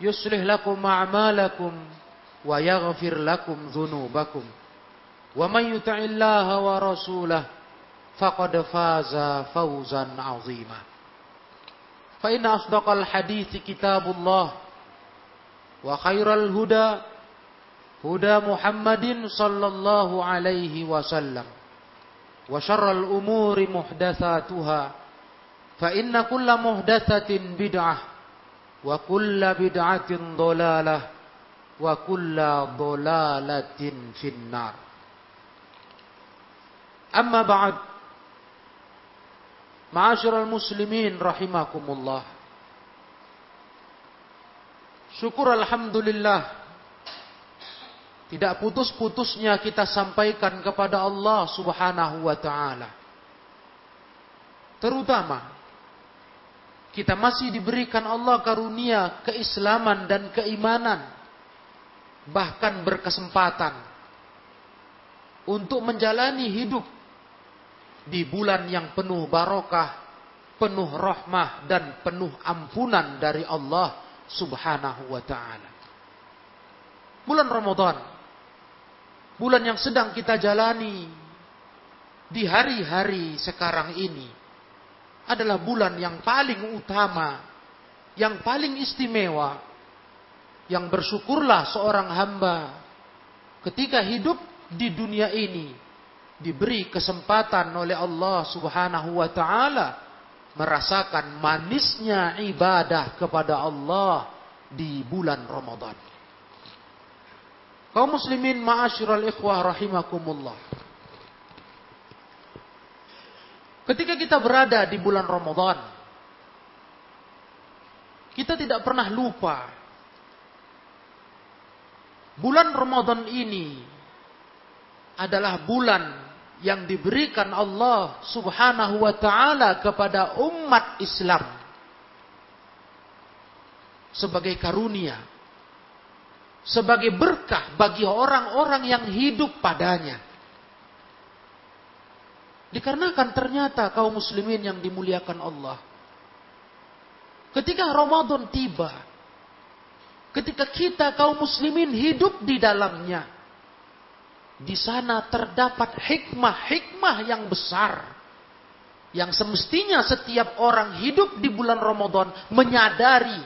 يصلح لكم أعمالكم ويغفر لكم ذنوبكم. ومن يطع الله ورسوله فقد فاز فوزا عظيما. فإن أصدق الحديث كتاب الله وخير الهدى هدى محمد صلى الله عليه وسلم. وشر الأمور محدثاتها فإن كل محدثة بدعة wa kulla bid'atin dhalalah. Wa kulla dhalalatin finnar. Amma ba'd. Ma'asyiral muslimin rahimakumullah. Syukur alhamdulillah. Tidak putus-putusnya kita sampaikan kepada Allah Subhanahu wa taala. Terutama kita masih diberikan Allah karunia keislaman dan keimanan Bahkan berkesempatan Untuk menjalani hidup Di bulan yang penuh barokah Penuh rahmah dan penuh ampunan dari Allah subhanahu wa ta'ala. Bulan Ramadan. Bulan yang sedang kita jalani di hari-hari sekarang ini adalah bulan yang paling utama, yang paling istimewa, yang bersyukurlah seorang hamba ketika hidup di dunia ini diberi kesempatan oleh Allah Subhanahu wa taala merasakan manisnya ibadah kepada Allah di bulan Ramadan. Kaum muslimin ma'asyiral ikhwah rahimakumullah. Ketika kita berada di bulan Ramadan, kita tidak pernah lupa bulan Ramadan ini adalah bulan yang diberikan Allah Subhanahu wa taala kepada umat Islam sebagai karunia sebagai berkah bagi orang-orang yang hidup padanya dikarenakan ternyata kaum muslimin yang dimuliakan Allah ketika Ramadan tiba ketika kita kaum muslimin hidup di dalamnya di sana terdapat hikmah-hikmah yang besar. Yang semestinya setiap orang hidup di bulan Ramadan menyadari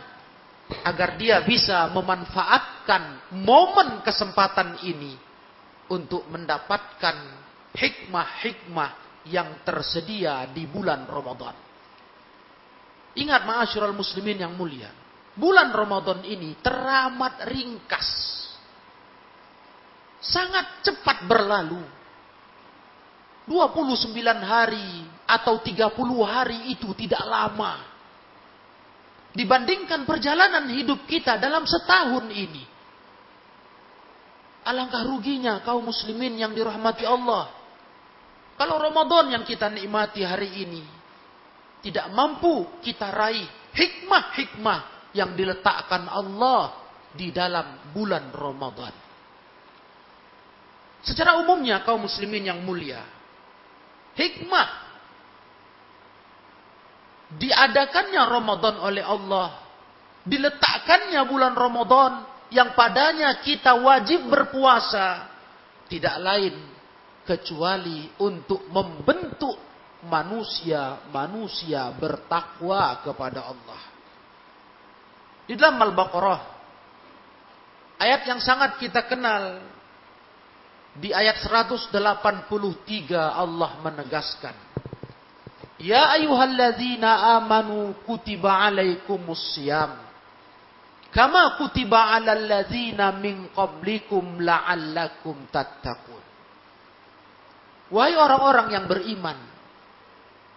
agar dia bisa memanfaatkan momen kesempatan ini untuk mendapatkan hikmah-hikmah yang tersedia di bulan Ramadan. Ingat ma'asyiral muslimin yang mulia, bulan Ramadan ini teramat ringkas sangat cepat berlalu. 29 hari atau 30 hari itu tidak lama. Dibandingkan perjalanan hidup kita dalam setahun ini. Alangkah ruginya kaum muslimin yang dirahmati Allah. Kalau Ramadan yang kita nikmati hari ini tidak mampu kita raih hikmah-hikmah yang diletakkan Allah di dalam bulan Ramadan. Secara umumnya kaum muslimin yang mulia. Hikmah. Diadakannya Ramadan oleh Allah. Diletakkannya bulan Ramadan. Yang padanya kita wajib berpuasa. Tidak lain. Kecuali untuk membentuk manusia-manusia bertakwa kepada Allah. Di dalam Al-Baqarah Ayat yang sangat kita kenal di ayat 183 Allah menegaskan Ya ayyuhalladzina amanu kutiba alaikumus siyam kama kutiba alal ladzina min qablikum la'allakum tattaqun Wahai orang-orang yang beriman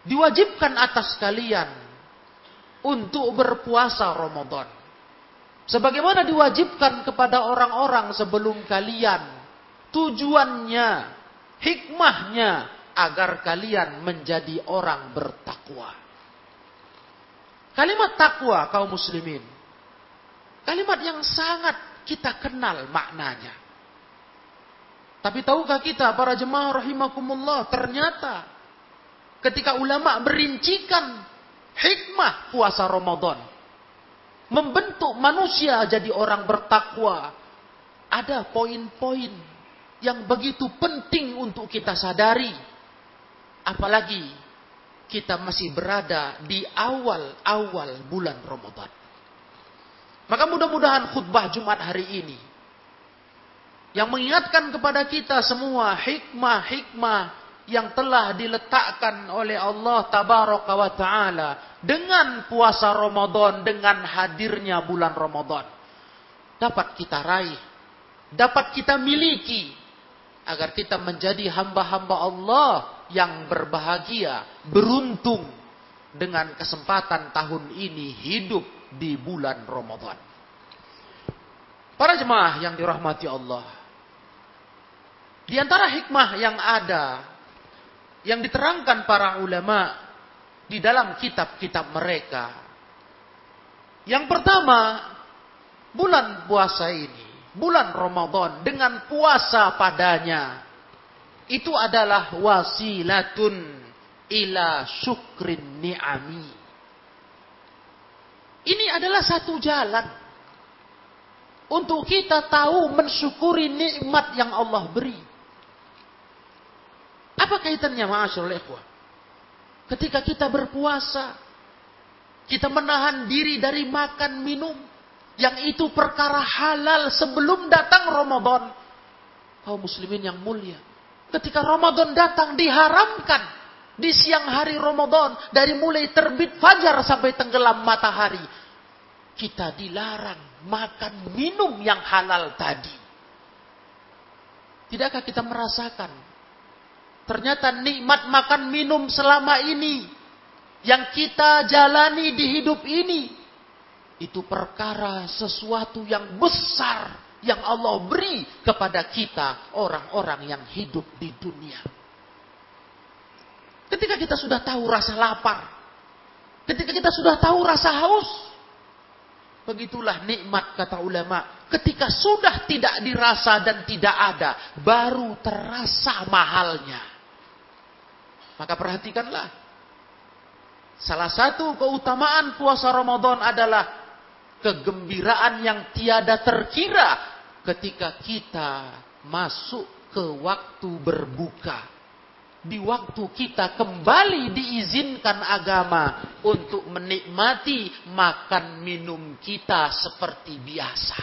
diwajibkan atas kalian untuk berpuasa Ramadan Sebagaimana diwajibkan kepada orang-orang sebelum kalian. Tujuannya, hikmahnya, agar kalian menjadi orang bertakwa. Kalimat takwa kaum muslimin. Kalimat yang sangat kita kenal maknanya. Tapi tahukah kita para jemaah rahimakumullah ternyata ketika ulama merincikan hikmah puasa Ramadan membentuk manusia jadi orang bertakwa. Ada poin-poin yang begitu penting untuk kita sadari. Apalagi kita masih berada di awal-awal bulan Ramadan. Maka mudah-mudahan khutbah Jumat hari ini yang mengingatkan kepada kita semua hikmah-hikmah yang telah diletakkan oleh Allah tabaraka wa taala dengan puasa Ramadan dengan hadirnya bulan Ramadan. Dapat kita raih dapat kita miliki agar kita menjadi hamba-hamba Allah yang berbahagia beruntung dengan kesempatan tahun ini hidup di bulan Ramadan. Para jemaah yang dirahmati Allah di antara hikmah yang ada yang diterangkan para ulama di dalam kitab-kitab mereka. Yang pertama, bulan puasa ini, bulan Ramadan dengan puasa padanya itu adalah wasilatun ila syukrin ni'ami. Ini adalah satu jalan untuk kita tahu mensyukuri nikmat yang Allah beri. Apa kaitannya ma'asyarul ikhwah? Ketika kita berpuasa, kita menahan diri dari makan minum, yang itu perkara halal sebelum datang Ramadan. Kaum muslimin yang mulia. Ketika Ramadan datang diharamkan di siang hari Ramadan dari mulai terbit fajar sampai tenggelam matahari. Kita dilarang makan minum yang halal tadi. Tidakkah kita merasakan Ternyata nikmat makan minum selama ini yang kita jalani di hidup ini itu perkara sesuatu yang besar yang Allah beri kepada kita orang-orang yang hidup di dunia. Ketika kita sudah tahu rasa lapar, ketika kita sudah tahu rasa haus, begitulah nikmat kata ulama. Ketika sudah tidak dirasa dan tidak ada, baru terasa mahalnya. Maka perhatikanlah. Salah satu keutamaan puasa Ramadan adalah kegembiraan yang tiada terkira ketika kita masuk ke waktu berbuka. Di waktu kita kembali diizinkan agama untuk menikmati makan minum kita seperti biasa.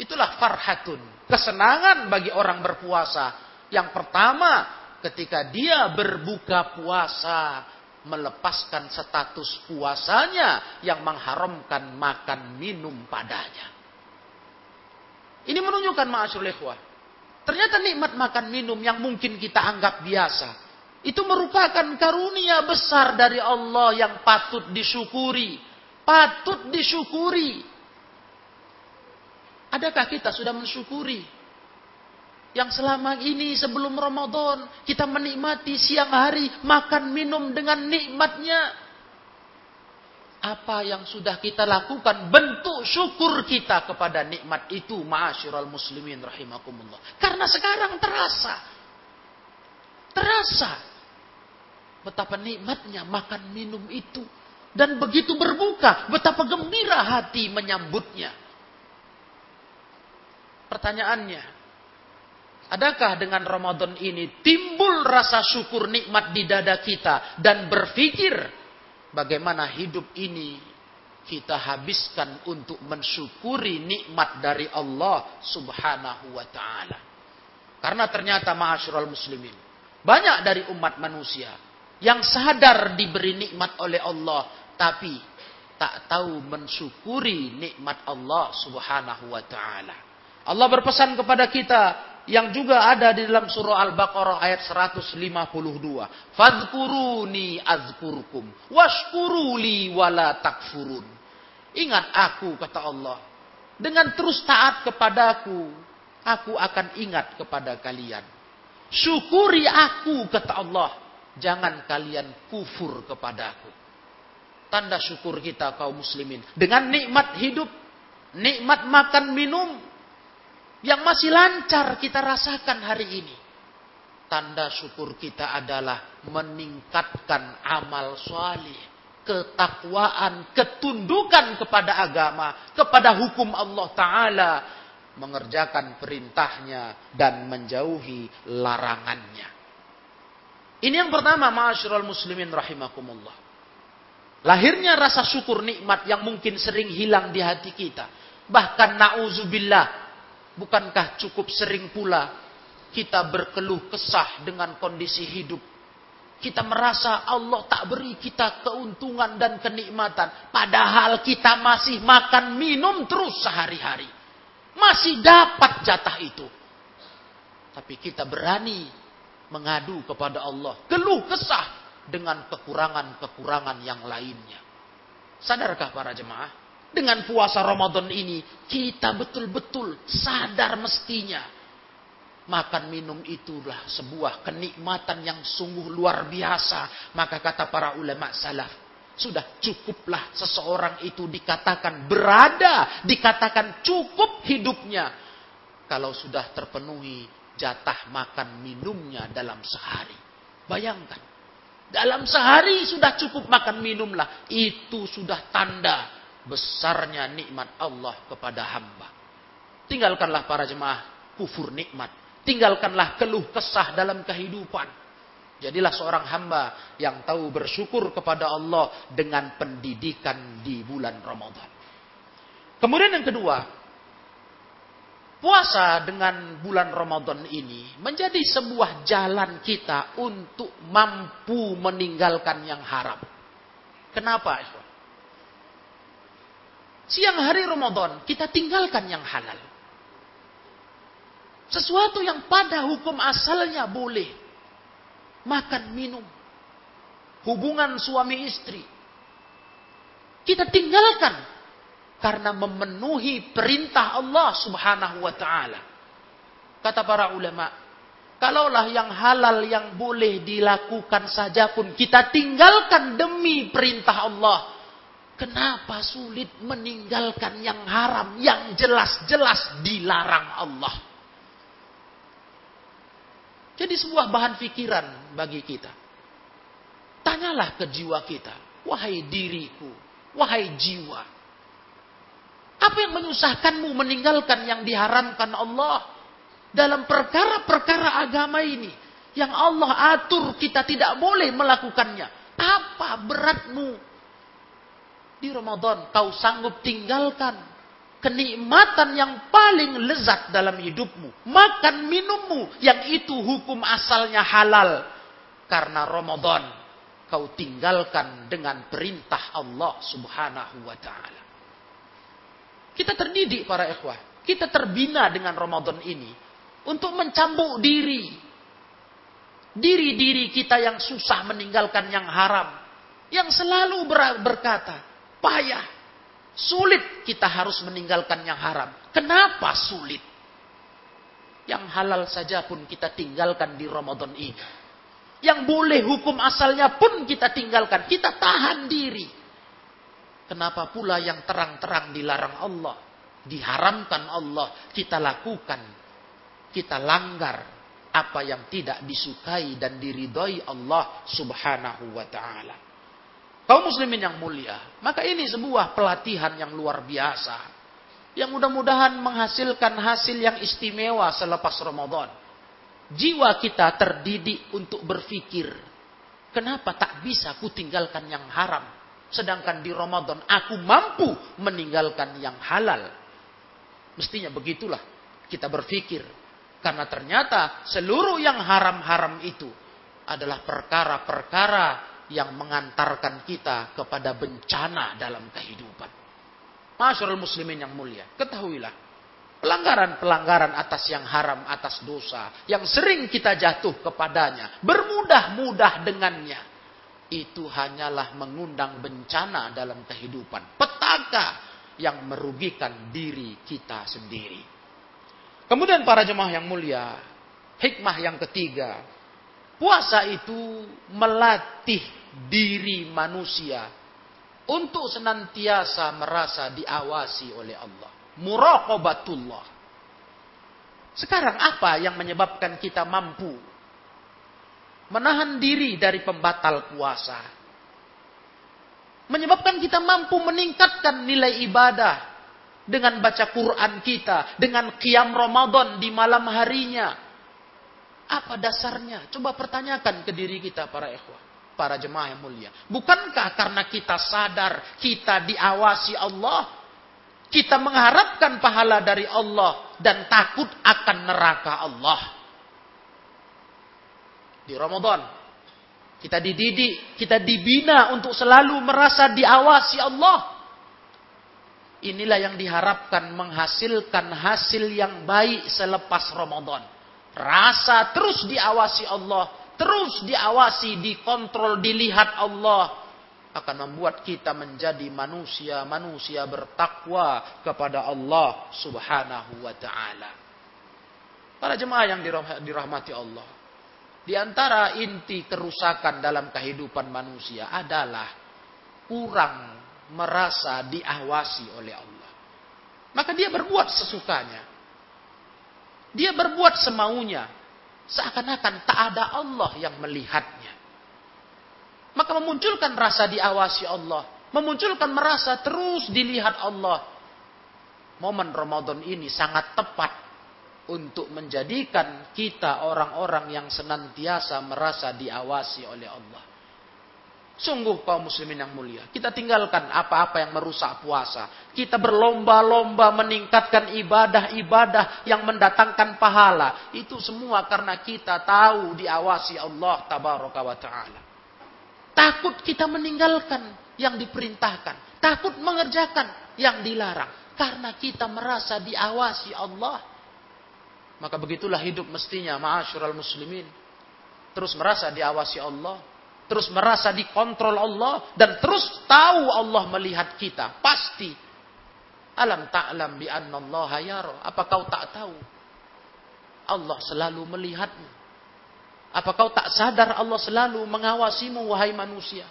Itulah farhatun, kesenangan bagi orang berpuasa. Yang pertama, ketika dia berbuka puasa melepaskan status puasanya yang mengharamkan makan minum padanya. Ini menunjukkan ma'asyul ikhwah. Ternyata nikmat makan minum yang mungkin kita anggap biasa. Itu merupakan karunia besar dari Allah yang patut disyukuri. Patut disyukuri. Adakah kita sudah mensyukuri yang selama ini sebelum Ramadan kita menikmati siang hari makan minum dengan nikmatnya. Apa yang sudah kita lakukan bentuk syukur kita kepada nikmat itu ma'asyiral muslimin rahimakumullah. Karena sekarang terasa. Terasa betapa nikmatnya makan minum itu dan begitu berbuka betapa gembira hati menyambutnya. Pertanyaannya, Adakah dengan Ramadan ini timbul rasa syukur nikmat di dada kita dan berpikir bagaimana hidup ini kita habiskan untuk mensyukuri nikmat dari Allah Subhanahu wa taala. Karena ternyata ma'asyiral muslimin, banyak dari umat manusia yang sadar diberi nikmat oleh Allah tapi tak tahu mensyukuri nikmat Allah Subhanahu wa taala. Allah berpesan kepada kita yang juga ada di dalam surah Al-Baqarah ayat 152. Fadhkuruni azkurkum washkuruli wala takfurun. Ingat aku kata Allah. Dengan terus taat kepadaku, aku akan ingat kepada kalian. Syukuri aku kata Allah. Jangan kalian kufur kepadaku. Tanda syukur kita kaum muslimin. Dengan nikmat hidup, nikmat makan minum, yang masih lancar kita rasakan hari ini. Tanda syukur kita adalah meningkatkan amal soleh, ketakwaan, ketundukan kepada agama, kepada hukum Allah Ta'ala, mengerjakan perintahnya dan menjauhi larangannya. Ini yang pertama, ma'asyiral muslimin rahimakumullah. Lahirnya rasa syukur nikmat yang mungkin sering hilang di hati kita. Bahkan na'uzubillah, Bukankah cukup sering pula kita berkeluh kesah dengan kondisi hidup? Kita merasa Allah tak beri kita keuntungan dan kenikmatan. Padahal kita masih makan minum terus sehari-hari. Masih dapat jatah itu. Tapi kita berani mengadu kepada Allah. Keluh kesah dengan kekurangan-kekurangan yang lainnya. Sadarkah para jemaah? Dengan puasa Ramadan ini, kita betul-betul sadar mestinya. Makan minum itulah sebuah kenikmatan yang sungguh luar biasa. Maka kata para ulama salaf, sudah cukuplah seseorang itu dikatakan berada, dikatakan cukup hidupnya. Kalau sudah terpenuhi jatah makan minumnya dalam sehari. Bayangkan, dalam sehari sudah cukup makan minumlah. Itu sudah tanda besarnya nikmat Allah kepada hamba. Tinggalkanlah para jemaah kufur nikmat. Tinggalkanlah keluh kesah dalam kehidupan. Jadilah seorang hamba yang tahu bersyukur kepada Allah dengan pendidikan di bulan Ramadan. Kemudian yang kedua, puasa dengan bulan Ramadan ini menjadi sebuah jalan kita untuk mampu meninggalkan yang haram. Kenapa? Siang hari Ramadan kita tinggalkan yang halal. Sesuatu yang pada hukum asalnya boleh. Makan, minum. Hubungan suami istri. Kita tinggalkan. Karena memenuhi perintah Allah subhanahu wa ta'ala. Kata para ulama. Kalaulah yang halal yang boleh dilakukan saja pun kita tinggalkan demi perintah Allah Kenapa sulit meninggalkan yang haram, yang jelas-jelas dilarang Allah? Jadi sebuah bahan pikiran bagi kita. Tanyalah ke jiwa kita. Wahai diriku, wahai jiwa. Apa yang menyusahkanmu meninggalkan yang diharamkan Allah? Dalam perkara-perkara agama ini. Yang Allah atur kita tidak boleh melakukannya. Apa beratmu di Ramadan kau sanggup tinggalkan kenikmatan yang paling lezat dalam hidupmu. Makan minummu yang itu hukum asalnya halal. Karena Ramadan kau tinggalkan dengan perintah Allah subhanahu wa ta'ala. Kita terdidik para ikhwah. Kita terbina dengan Ramadan ini. Untuk mencambuk diri. Diri-diri kita yang susah meninggalkan yang haram. Yang selalu berkata, payah. Sulit kita harus meninggalkan yang haram. Kenapa sulit? Yang halal saja pun kita tinggalkan di Ramadan ini. Yang boleh hukum asalnya pun kita tinggalkan. Kita tahan diri. Kenapa pula yang terang-terang dilarang Allah. Diharamkan Allah. Kita lakukan. Kita langgar. Apa yang tidak disukai dan diridhoi Allah subhanahu wa ta'ala. Kaum muslimin yang mulia, maka ini sebuah pelatihan yang luar biasa. Yang mudah-mudahan menghasilkan hasil yang istimewa selepas Ramadan. Jiwa kita terdidik untuk berpikir, kenapa tak bisa ku tinggalkan yang haram? Sedangkan di Ramadan aku mampu meninggalkan yang halal. Mestinya begitulah kita berpikir. Karena ternyata seluruh yang haram-haram itu adalah perkara-perkara yang mengantarkan kita kepada bencana dalam kehidupan. Masyarul muslimin yang mulia, ketahuilah pelanggaran-pelanggaran atas yang haram, atas dosa yang sering kita jatuh kepadanya, bermudah-mudah dengannya. Itu hanyalah mengundang bencana dalam kehidupan, petaka yang merugikan diri kita sendiri. Kemudian para jemaah yang mulia, hikmah yang ketiga, puasa itu melatih diri manusia untuk senantiasa merasa diawasi oleh Allah. Muraqabatullah. Sekarang apa yang menyebabkan kita mampu menahan diri dari pembatal puasa? Menyebabkan kita mampu meningkatkan nilai ibadah dengan baca Quran kita, dengan qiyam Ramadan di malam harinya. Apa dasarnya? Coba pertanyakan ke diri kita para ikhwah para jemaah yang mulia. Bukankah karena kita sadar kita diawasi Allah, kita mengharapkan pahala dari Allah dan takut akan neraka Allah. Di Ramadan kita dididik, kita dibina untuk selalu merasa diawasi Allah. Inilah yang diharapkan menghasilkan hasil yang baik selepas Ramadan. Rasa terus diawasi Allah terus diawasi, dikontrol, dilihat Allah akan membuat kita menjadi manusia-manusia bertakwa kepada Allah Subhanahu wa taala. Para jemaah yang dirahmati Allah, di antara inti kerusakan dalam kehidupan manusia adalah kurang merasa diawasi oleh Allah. Maka dia berbuat sesukanya. Dia berbuat semaunya. Seakan-akan tak ada Allah yang melihatnya. Maka memunculkan rasa diawasi Allah. Memunculkan merasa terus dilihat Allah. Momen Ramadan ini sangat tepat untuk menjadikan kita orang-orang yang senantiasa merasa diawasi oleh Allah. Sungguh kaum muslimin yang mulia. Kita tinggalkan apa-apa yang merusak puasa. Kita berlomba-lomba meningkatkan ibadah-ibadah yang mendatangkan pahala. Itu semua karena kita tahu diawasi Allah tabaraka wa ta'ala. Takut kita meninggalkan yang diperintahkan. Takut mengerjakan yang dilarang. Karena kita merasa diawasi Allah. Maka begitulah hidup mestinya ma'asyiral muslimin. Terus merasa diawasi Allah terus merasa dikontrol Allah dan terus tahu Allah melihat kita. Pasti. Alam ta'lam bi anna Allah yara apa kau tak tahu? Allah selalu melihatmu. Apa kau tak sadar Allah selalu mengawasimu wahai manusia?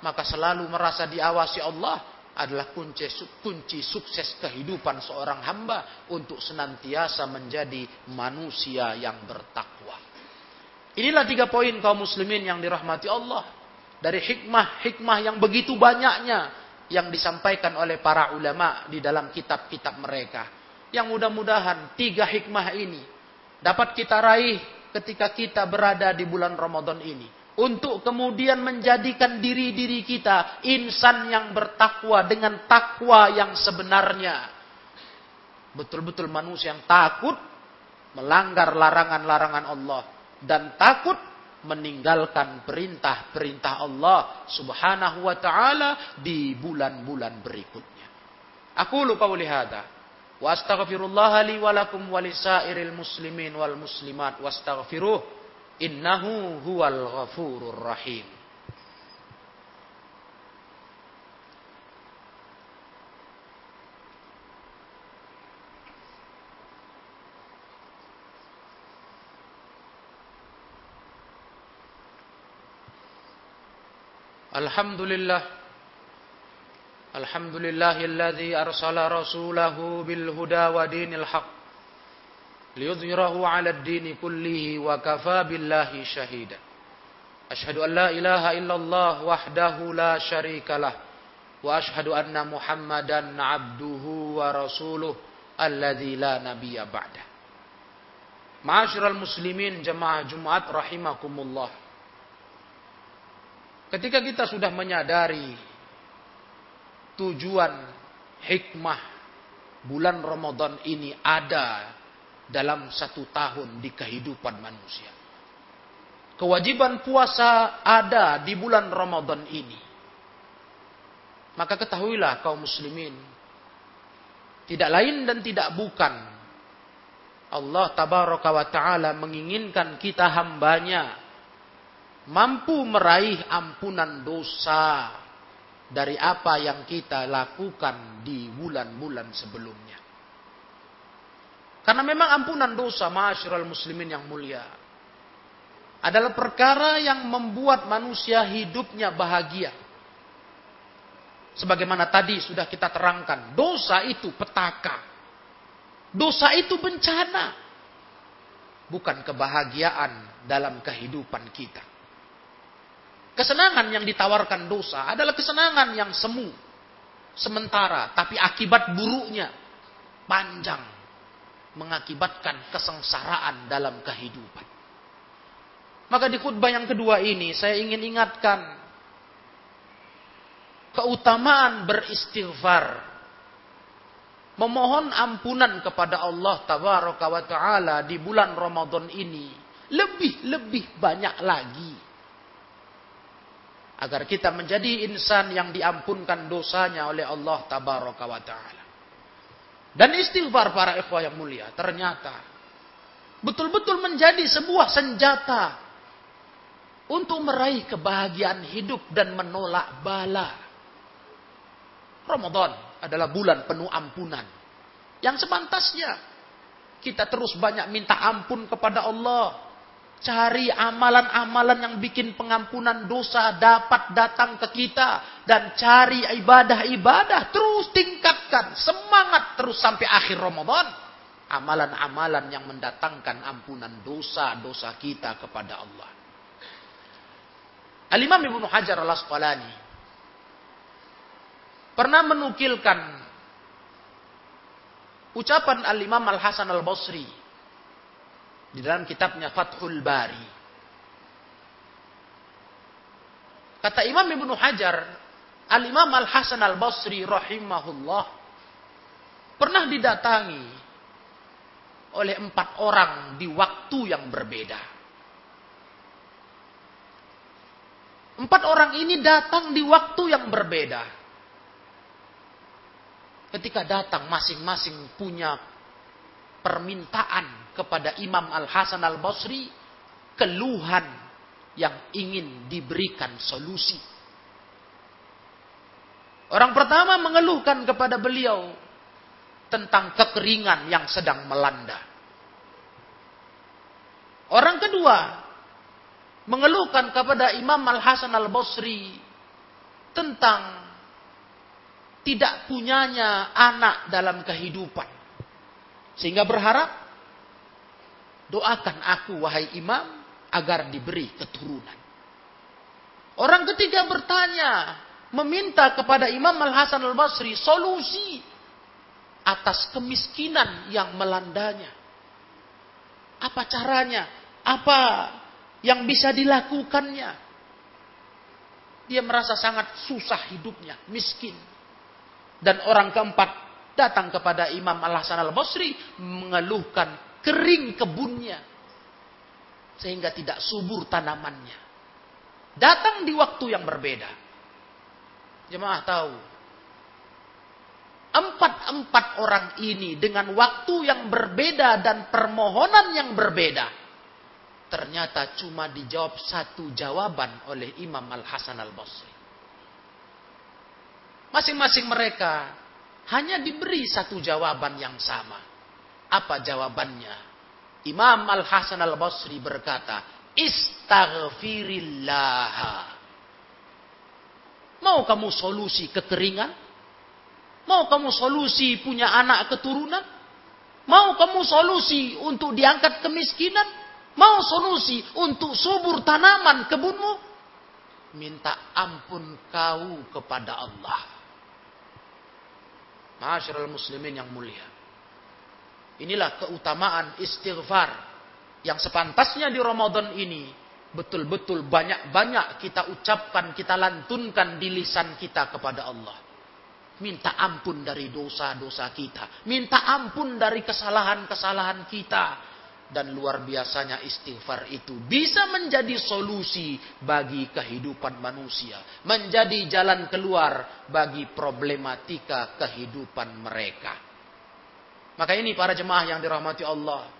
Maka selalu merasa diawasi Allah adalah kunci kunci sukses kehidupan seorang hamba untuk senantiasa menjadi manusia yang bertakwa Inilah tiga poin kaum muslimin yang dirahmati Allah. Dari hikmah-hikmah yang begitu banyaknya yang disampaikan oleh para ulama di dalam kitab-kitab mereka. Yang mudah-mudahan tiga hikmah ini dapat kita raih ketika kita berada di bulan Ramadan ini. Untuk kemudian menjadikan diri-diri kita insan yang bertakwa dengan takwa yang sebenarnya. Betul-betul manusia yang takut melanggar larangan-larangan Allah dan takut meninggalkan perintah-perintah Allah Subhanahu wa taala di bulan-bulan berikutnya. Aku lupa hadza wa astaghfirullah li wa lakum wa lisairil muslimin wal muslimat wastaghfiruh innahu huwal ghafurur rahim. الحمد لله الحمد لله الذي أرسل رسوله بالهدى ودين الحق ليظهره على الدين كله وكفى بالله شهيدا. أشهد أن لا إله إلا الله وحده لا شريك له وأشهد أن محمدا عبده ورسوله الذي لا نبي بعده. معاشر المسلمين جماعة جمعة رحمكم الله. Ketika kita sudah menyadari tujuan hikmah bulan Ramadan ini ada dalam satu tahun di kehidupan manusia. Kewajiban puasa ada di bulan Ramadan ini. Maka ketahuilah kaum muslimin. Tidak lain dan tidak bukan. Allah tabaraka wa ta'ala menginginkan kita hambanya mampu meraih ampunan dosa dari apa yang kita lakukan di bulan-bulan sebelumnya. Karena memang ampunan dosa, masyarakat muslimin yang mulia, adalah perkara yang membuat manusia hidupnya bahagia. Sebagaimana tadi sudah kita terangkan, dosa itu petaka. Dosa itu bencana. Bukan kebahagiaan dalam kehidupan kita. Kesenangan yang ditawarkan dosa adalah kesenangan yang semu. Sementara, tapi akibat buruknya panjang. Mengakibatkan kesengsaraan dalam kehidupan. Maka di khutbah yang kedua ini saya ingin ingatkan keutamaan beristighfar. Memohon ampunan kepada Allah taala di bulan Ramadan ini lebih-lebih banyak lagi agar kita menjadi insan yang diampunkan dosanya oleh Allah tabaraka wa taala. Dan istighfar para ikhwah yang mulia ternyata betul-betul menjadi sebuah senjata untuk meraih kebahagiaan hidup dan menolak bala. Ramadan adalah bulan penuh ampunan. Yang sepantasnya kita terus banyak minta ampun kepada Allah Cari amalan-amalan yang bikin pengampunan dosa dapat datang ke kita. Dan cari ibadah-ibadah. Terus tingkatkan. Semangat terus sampai akhir Ramadan. Amalan-amalan yang mendatangkan ampunan dosa-dosa kita kepada Allah. Al-Imam Ibn Hajar al-Asqalani. Pernah menukilkan ucapan Al-Imam Al-Hasan Al-Basri di dalam kitabnya Fathul Bari. Kata Imam Ibnu Hajar, Al-Imam Al-Hasan Al-Basri rahimahullah pernah didatangi oleh empat orang di waktu yang berbeda. Empat orang ini datang di waktu yang berbeda. Ketika datang masing-masing punya permintaan kepada Imam Al-Hasan Al-Basri keluhan yang ingin diberikan solusi. Orang pertama mengeluhkan kepada beliau tentang kekeringan yang sedang melanda. Orang kedua mengeluhkan kepada Imam Al-Hasan Al-Basri tentang tidak punyanya anak dalam kehidupan. Sehingga berharap Doakan aku wahai imam agar diberi keturunan. Orang ketiga bertanya, meminta kepada Imam Al-Hasan Al-Basri solusi atas kemiskinan yang melandanya. Apa caranya? Apa yang bisa dilakukannya? Dia merasa sangat susah hidupnya, miskin. Dan orang keempat datang kepada Imam Al-Hasan Al-Basri mengeluhkan kering kebunnya sehingga tidak subur tanamannya. Datang di waktu yang berbeda. Jemaah tahu. Empat-empat orang ini dengan waktu yang berbeda dan permohonan yang berbeda. Ternyata cuma dijawab satu jawaban oleh Imam Al-Hasan Al-Basri. Masing-masing mereka hanya diberi satu jawaban yang sama. Apa jawabannya? Imam Al-Hasan Al-Basri berkata, Istaghfirillah. Mau kamu solusi kekeringan? Mau kamu solusi punya anak keturunan? Mau kamu solusi untuk diangkat kemiskinan? Mau solusi untuk subur tanaman kebunmu? Minta ampun kau kepada Allah. Masyarul muslimin yang mulia. Inilah keutamaan istighfar yang sepantasnya di Ramadan ini betul-betul banyak-banyak kita ucapkan, kita lantunkan di lisan kita kepada Allah. Minta ampun dari dosa-dosa kita. Minta ampun dari kesalahan-kesalahan kita. Dan luar biasanya istighfar itu bisa menjadi solusi bagi kehidupan manusia. Menjadi jalan keluar bagi problematika kehidupan mereka. Maka ini para jemaah yang dirahmati Allah.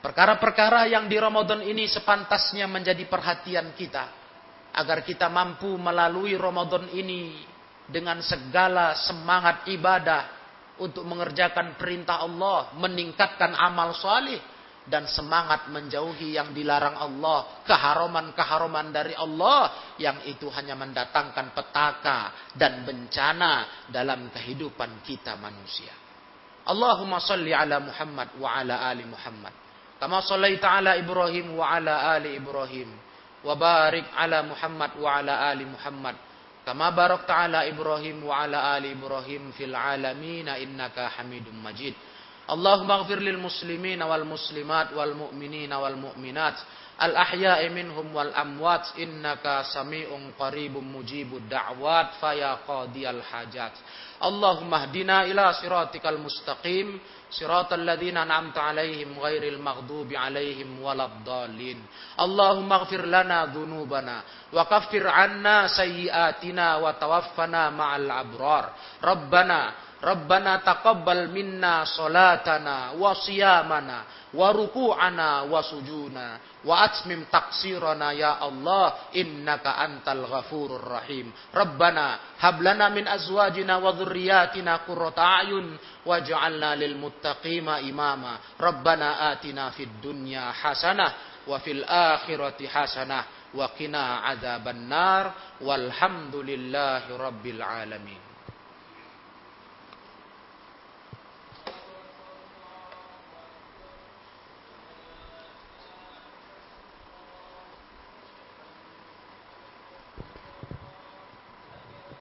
Perkara-perkara yang di Ramadan ini sepantasnya menjadi perhatian kita. Agar kita mampu melalui Ramadan ini dengan segala semangat ibadah untuk mengerjakan perintah Allah, meningkatkan amal salih dan semangat menjauhi yang dilarang Allah, keharuman-keharuman dari Allah yang itu hanya mendatangkan petaka dan bencana dalam kehidupan kita manusia. Allahumma salli ala Muhammad wa ala ali Muhammad. Kama sallaita ala Ibrahim wa ala ali Ibrahim. Wa barik ala Muhammad wa ala ali Muhammad. Kama barakta ala Ibrahim wa ala ali Ibrahim fil alamin innaka Hamidum Majid. Allahumma ighfir lil muslimina wal muslimat wal mu'minina wal mu'minat. Al ahya'i minhum wal amwat. Innaka sami'un qaribum mujibud da'wat. Faya al-Hajat. Allahumma hdina ila siratikal mustaqim. Siratal ladzina an'amta alaihim ghairil maghdubi alaihim waladdallin. Allahumma ighfir lana dhunubana. Wa kaffir 'anna wa ma'al abrar. Rabbana سيئاتنا وتوفنا مع الأبرار ربنا ربنا تقبل منا صلاتنا وصيامنا وركوعنا وسجودنا وأتمم تقصيرنا يا الله إنك أنت الغفور الرحيم ربنا هب لنا من أزواجنا وذرياتنا قرة أعين واجعلنا للمتقين إماما ربنا آتنا في الدنيا حسنة وفي الآخرة حسنة وقنا عذاب النار والحمد لله رب العالمين